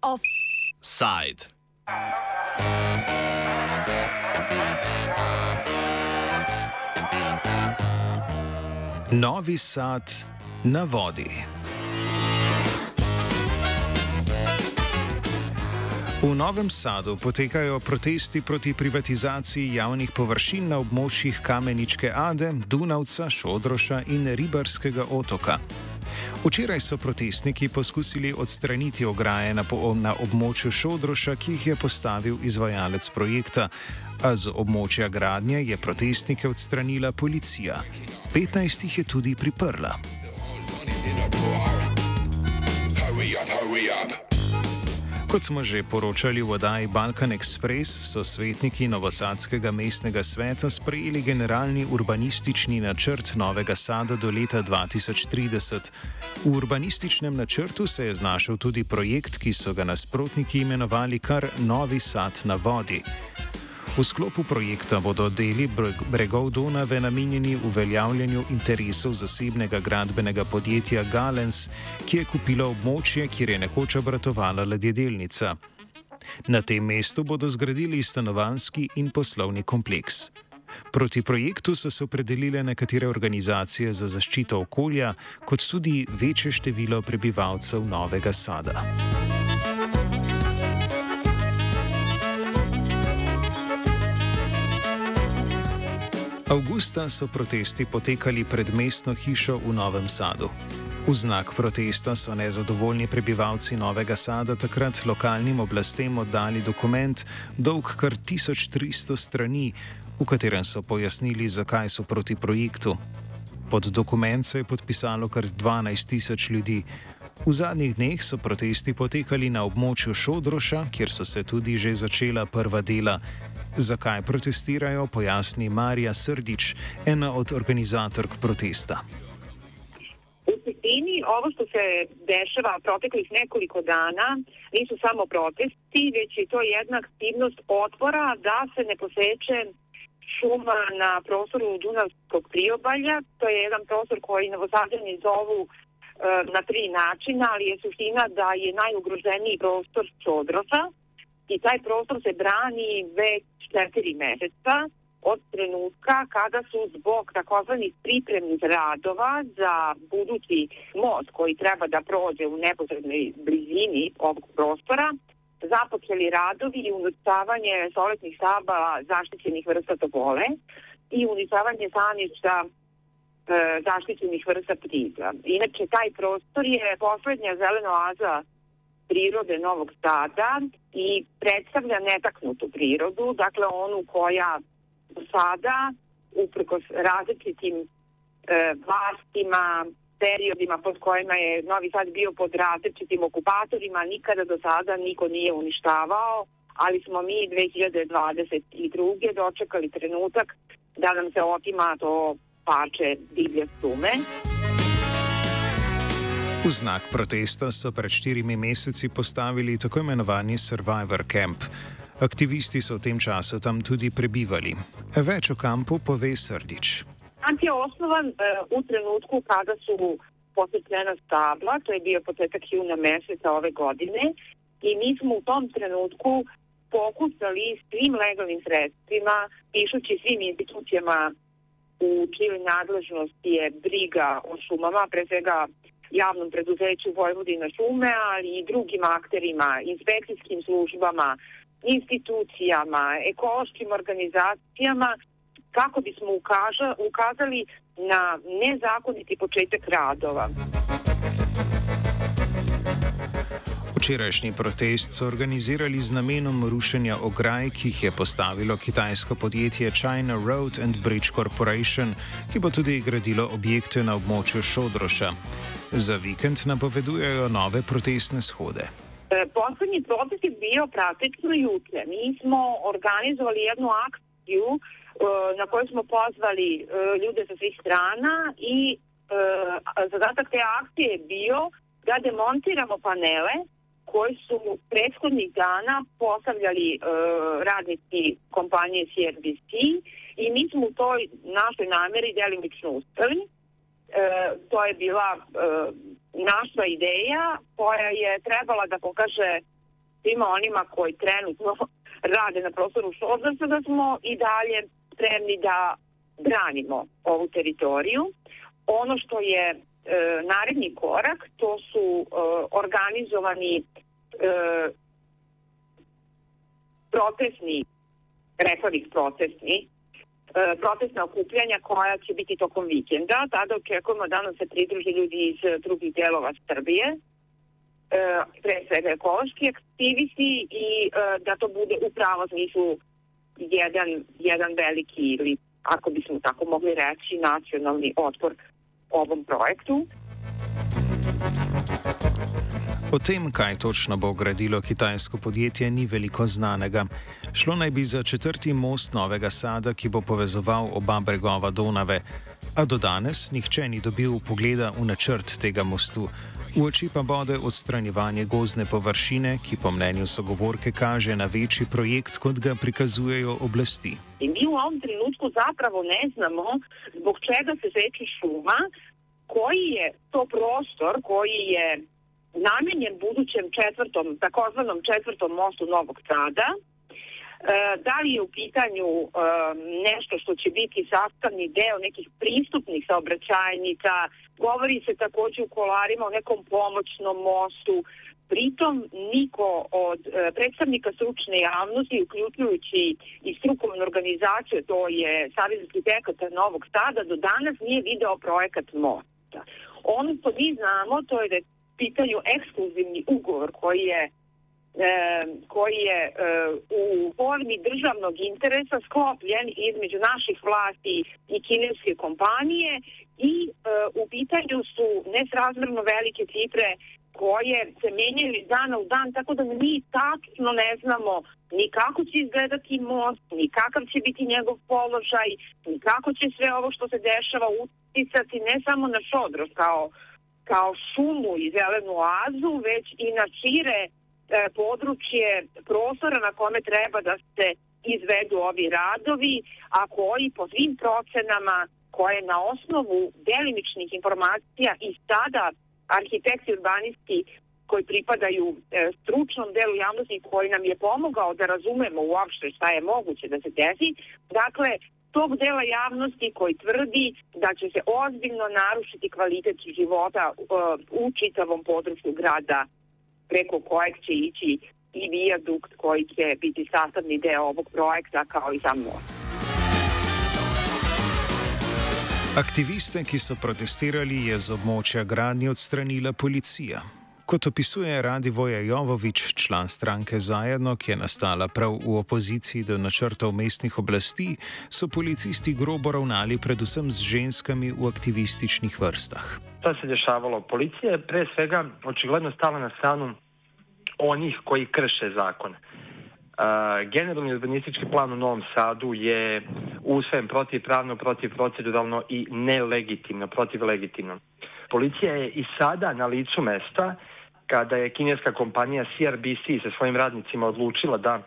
Offside. Novi sad na vodi. V Novem Sadu potekajo protesti proti privatizaciji javnih površin na območjih Kameničke Ade, Dunavca, Šodroša in Ribarskega otoka. Včeraj so protestniki poskusili odstraniti ograje na, na območju Šodroša, ki jih je postavil izvajalec projekta, a z območja gradnje je protestnike odstranila policija. 15 jih je tudi priprla. Hurry up, hurry up. Kot smo že poročali v oddaji Balkan Express, so svetniki Novosadskega mestnega sveta sprejeli generalni urbanistični načrt Novega Sada do leta 2030. V urbanističnem načrtu se je znašel tudi projekt, ki so ga nasprotniki imenovali kar Novi Sad na vodi. V sklopu projekta bodo deli bregov Donave namenjeni uveljavljanju interesov zasebnega gradbenega podjetja Galens, ki je kupilo območje, kjer je nekoč obratovala ladjedelnica. Na tem mestu bodo zgradili stanovanski in poslovni kompleks. Proti projektu so se opredelile nekatere organizacije za zaščito okolja, kot tudi večje število prebivalcev Novega Sada. Augusta so protesti potekali pred mestno hišo v Novem Sadu. V znak protesta so nezadovoljni prebivalci Novega Sada takrat lokalnim oblastem oddali dokument, dolg kar 1300 strani, v katerem so pojasnili, zakaj so proti projektu. Pod dokument se je podpisalo kar 12 tisoč ljudi. V zadnjih dneh so protesti potekali na območju Šodroša, kjer so se tudi že začela prva dela. Zakaj protestirajo, pojasni Marija Srdič, ena od organizatork protesta. Suštini, ovo što se dešava proteklih nekoliko dana nisu samo protesti, već je to jedna aktivnost otvora da se ne poseče šuma na prostoru Dunavskog priobalja. To je jedan prostor koji novosadjani zovu e, na tri načina, ali je suština da je najugroženiji prostor Čodrosa i taj prostor se brani već četiri meseca od trenutka kada su zbog takozvanih pripremnih radova za budući most koji treba da prođe u neposrednoj blizini ovog prostora započeli radovi i uništavanje soletnih stabala zaštićenih vrsta topole i uništavanje staništa e, zaštićenih vrsta ptica. Inače, taj prostor je poslednja zelena oaza prirode Novog Sada i predstavlja netaknutu prirodu, dakle onu koja do sada, uprkos različitim e, vlastima, periodima pod kojima je Novi Sad bio pod različitim okupatorima, nikada do sada niko nije uništavao, ali smo mi 2022. dočekali trenutak da nam se otima to parče divlje sume. V znak protesta so pred štirimi meseci postavili tako imenovani Survivor Camp. Aktivisti so v tem času tam tudi prebivali. Več o kampu pove Srdič. Kamp je osnovan uh, u trenutku kada su posvetljena stabla, to je bio početak juna meseca ove godine i mi smo u tom trenutku pokušali svim legalnim sredstvima, pišući svim institucijama u čijoj nadležnosti je briga o šumama, pre svega javnom preduzeću Vojvodina šume, ali i drugim akterima, inspekcijskim službama, institucijama, ekološkim organizacijama, kako bismo ukaža, ukazali na nezakoniti početak radova. Včerajšnji protest so organizirali z namenom rušenja ograj, ki jih je postavilo kitajsko podjetje China Road and Bridge Corporation, ki bo tudi gradilo objekte na območju Šodroša. Za vikend napovedujejo nove protestne shode. E, poslednji protest je bio praktično juče. Mi smo organizovali jednu akciju e, na kojoj smo pozvali e, ljude sa svih strana i zadatak te akcije je bio da demontiramo panele koji su prethodnih dana postavljali radnici kompanije CRBC i mi smo u toj našoj nameri delimično uspeli. E, to je bila e, naša ideja koja je trebala da pokaže svima onima koji trenutno rade na prostoru Šodrsa da smo i dalje spremni da branimo ovu teritoriju. Ono što je e, naredni korak, to su e, organizovani e, protestni, rekla bih protestni, protestna okupljanja koja će biti tokom vikenda. Tada očekujemo da nam se pridruži ljudi iz drugih delova Srbije, e, pre svega ekološki aktivisti i e, da to bude u pravo smislu jedan, jedan veliki ili ako bismo tako mogli reći nacionalni otpor ovom projektu. O tem, kaj točno bo gradilo kitajsko podjetje, ni veliko znanega. Šlo naj bi za četrti most Novega Sada, ki bo povezoval oba bregova Donave. A do danes nihče ni dobil pogleda v načrt tega mostu. V oči pa bode odstranjevanje gozne površine, ki po mnenju sogovorke kaže na večji projekt, kot ga prikazujejo oblasti. In mi v ovom trenutku zapravo ne znamo, zbog čega se seče šuma, koji je to prostor koji je namenjen budućem četvrtom, takozvanom četvrtom mostu Novog Sada, e, da li je u pitanju e, nešto što će biti sastavni deo nekih pristupnih saobraćajnica, govori se takođe u kolarima o nekom pomoćnom mostu, pritom niko od e, predstavnika stručne javnosti, uključujući i strukovnu organizaciju, to je Savez arhitekata Novog Sada, do danas nije video projekat mosta. Ono što mi znamo, to je da je pitanju ekskluzivni ugovor koji je e, koji je e, u formi državnog interesa sklopljen između naših vlasti i kineske kompanije i e, u pitanju su nesrazmerno velike cifre koje se menjaju iz dana u dan, tako da mi tačno ne znamo ni kako će izgledati most, ni kakav će biti njegov položaj, ni kako će sve ovo što se dešava uticati ne samo na Šodros kao kao šumu i zelenu oazu, već i na šire e, područje prostora na kome treba da se izvedu ovi radovi, a koji po svim procenama koje na osnovu delimičnih informacija i sada arhitekti urbanisti koji pripadaju e, stručnom delu javnosti koji nam je pomogao da razumemo uopšte šta je moguće da se desi. Dakle, tog dela javnosti koji tvrdi da će se ozbiljno narušiti kvalitet života uh, u čitavom području grada preko kojeg će ići i vijadukt koji će biti sastavni deo ovog projekta kao i sam most. Aktiviste, ki so protestirali, je z območja gradnje odstranila policija. Kot opisuje Radivoja Jovovič, član stranke Zajedno, ki je nastala prav v opoziciji do načrtov mestnih oblasti, so policisti grobo ravnali predvsem z ženskami v aktivističnih vrstah. To se je dešavalo. Policija je pre svega očigledno stala na stranu onih koji krše zakon. Generalni urbanistički plan u Novom Sadu je usvojen protivpravno, protivproceduralno i nelegitimno, protivlegitimno. Policija je i sada na licu mesta kada je kineska kompanija CRBC sa svojim radnicima odlučila da uh,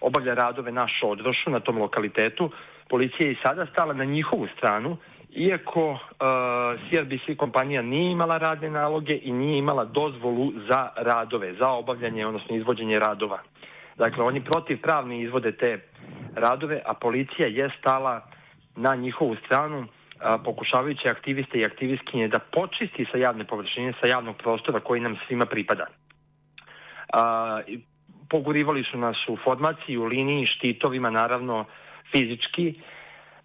obavlja radove na Šodrošu, na tom lokalitetu, policija je i sada stala na njihovu stranu, iako uh, CRBC kompanija nije imala radne naloge i nije imala dozvolu za radove, za obavljanje, odnosno izvođenje radova. Dakle, oni protivpravni izvode te radove, a policija je stala na njihovu stranu a, pokušavajući aktiviste i aktivistkinje da počisti sa javne površine, sa javnog prostora koji nam svima pripada. A, pogurivali su nas u formaciji, u liniji, štitovima, naravno fizički.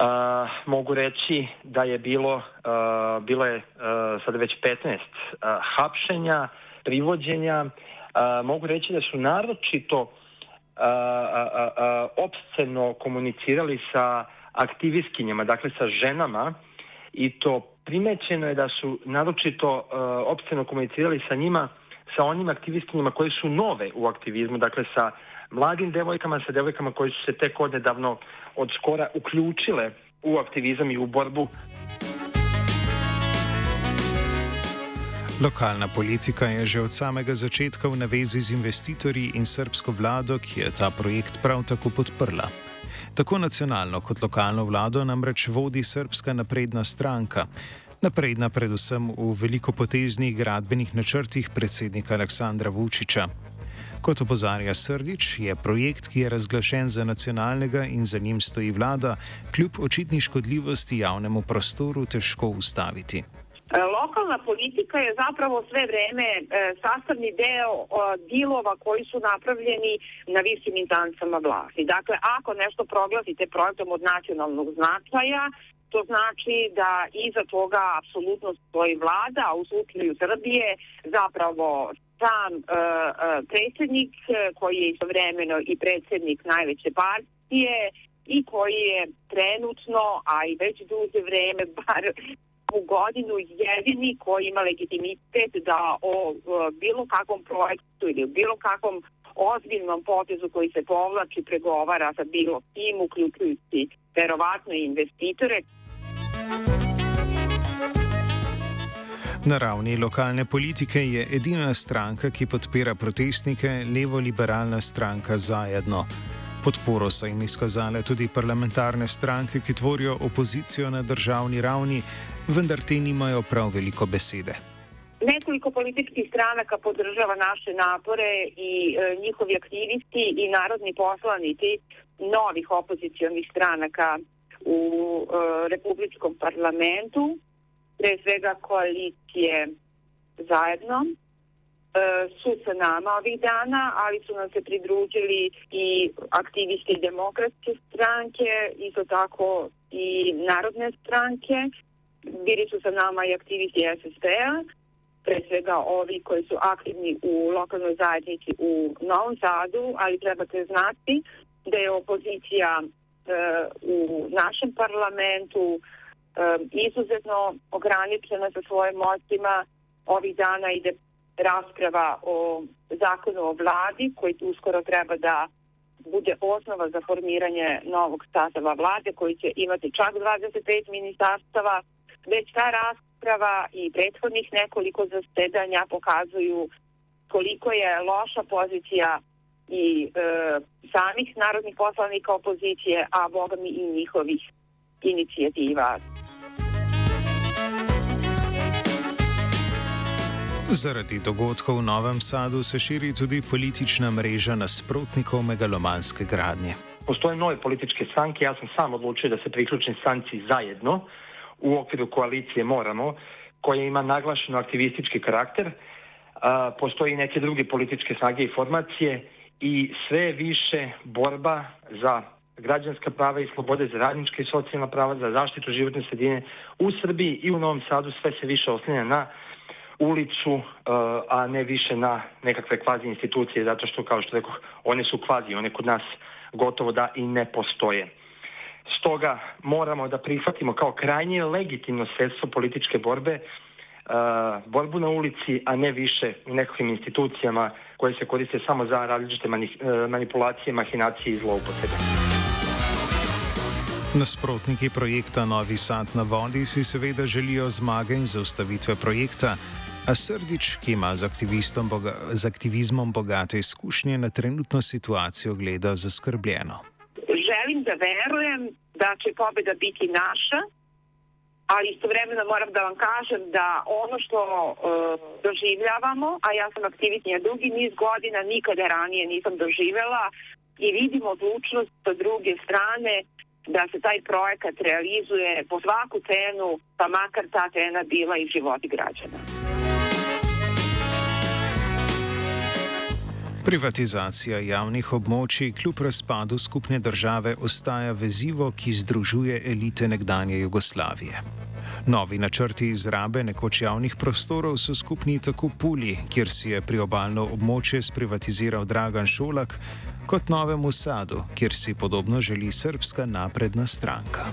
A, mogu reći da je bilo, a, bilo je a, sada već 15 a, hapšenja, privođenja. A, mogu reći da su naročito a, opsceno komunicirali sa aktivistkinjama, dakle sa ženama i to primećeno je da su naročito uh, opsteno komunicirali sa njima, sa onim aktivistkinjama koje su nove u aktivizmu, dakle sa mladim devojkama, sa devojkama koje su se tek odnedavno od skora uključile u aktivizam i u borbu. Lokalna politika je že od samega začetka v navezi z investitorji in srpsko vlado, ki je ta projekt prav tako podprla. Tako nacionalno kot lokalno vlado namreč vodi Srpska napredna stranka. Napredna predvsem v velikopoteznih gradbenih načrtih predsednika Aleksandra Vučiča. Kot opozarja Srdič, je projekt, ki je razglašen za nacionalnega in za njim stoji vlada, kljub očitni škodljivosti javnemu prostoru težko ustaviti. E, lokalna politika je zapravo sve vreme e, sastavni deo dilova koji su napravljeni na višim instancama vlasti. Dakle, ako nešto proglasite projektom od nacionalnog značaja, to znači da iza toga apsolutno stoji vlada, a u slučaju Srbije zapravo sam uh, uh, predsjednik koji je istovremeno i predsjednik najveće partije i koji je trenutno, a i već duže vreme, bar u godinu jedini koji ima legitimitet da o bilo kakvom projektu ili bilo kakvom ozbiljnom potezu koji se povlači pregovara sa bilo kim, uključujući verovatno investitore. Na ravni lokalne politike je edina stranka, ki podpira protestnike, levo-liberalna stranka Zajedno. Podporo so jim izkazale tudi parlamentarne stranke, ki tvorijo opozicijo na državni ravni, vendar te nimajo prav veliko besede. Nekoliko političkih stranaka podržava naše napore i e, njihovi aktivisti i narodni poslanici novih opozicijonih stranaka u e, Republičkom parlamentu, pre svega koalicije zajedno, e, su sa nama ovih dana, ali su nam se pridružili i aktivisti demokratske stranke, isto tako i narodne stranke, bili su sa nama i aktivisti SSP-a, pre svega ovi koji su aktivni u lokalnoj zajednici u Novom Sadu, ali trebate znati da je opozicija e, u našem parlamentu e, izuzetno ograničena sa svojim moćima. Ovih dana ide rasprava o zakonu o vladi koji uskoro treba da bude osnova za formiranje novog sastava vlade koji će imati čak 25 ministarstava već ta rasprava i prethodnih nekoliko zasedanja pokazuju koliko je loša pozicija i e, samih narodnih poslanika opozicije, a boga mi i njihovih inicijativa. Zaradi dogodkov v Novem Sadu se širi tudi politična mreža nasprotnikov megalomanske gradnje. Postoje nove političke stranke, jaz sem sam odločil, da se priključim stranci zajedno. u okviru koalicije Moramo, koja ima naglašen aktivistički karakter. Postoji neke druge političke snage i formacije i sve više borba za građanska prava i slobode, za radnička i socijalna prava, za zaštitu životne sredine u Srbiji i u Novom Sadu sve se više oslanja na ulicu, a ne više na nekakve kvazi institucije, zato što, kao što rekao, one su kvazi, one kod nas gotovo da i ne postoje. Stoga moramo da prihvatimo kao krajnje legitimno sredstvo političke borbe uh, borbu na ulici, a ne više u nekakvim institucijama koje se koriste samo za različite uh, manipulacije, mahinacije i zloupotrebe. Nasprotniki projekta Novi Sad na vodi si seveda želijo zmage in zaustavitve projekta, a Srdič, ki ima z, boga, z aktivizmom bogate izkušnje, na trenutno situacijo gleda zaskrbljeno. želim da verujem da će pobjeda biti naša, ali istovremeno moram da vam kažem da ono što uh, doživljavamo, a ja sam aktivitnija dugi niz godina, nikada ranije nisam doživjela i vidim odlučnost sa druge strane da se taj projekat realizuje po svaku cenu, pa makar ta cena bila i životi građana. Privatizacija javnih območij kljub razpadu skupne države ostaja vezivo, ki združuje elite nekdanje Jugoslavije. Novi načrti izrabe nekoč javnih prostorov so skupni tako Puli, kjer si je priobalno območje sprivatiziral Dragan Šolak, kot Novemu Sadu, kjer si podobno želi srpska napredna stranka.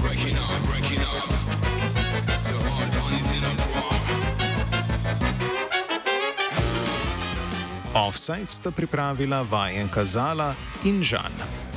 Breaking on, breaking on. Offside sta pripravila vajen Kazala in Žan.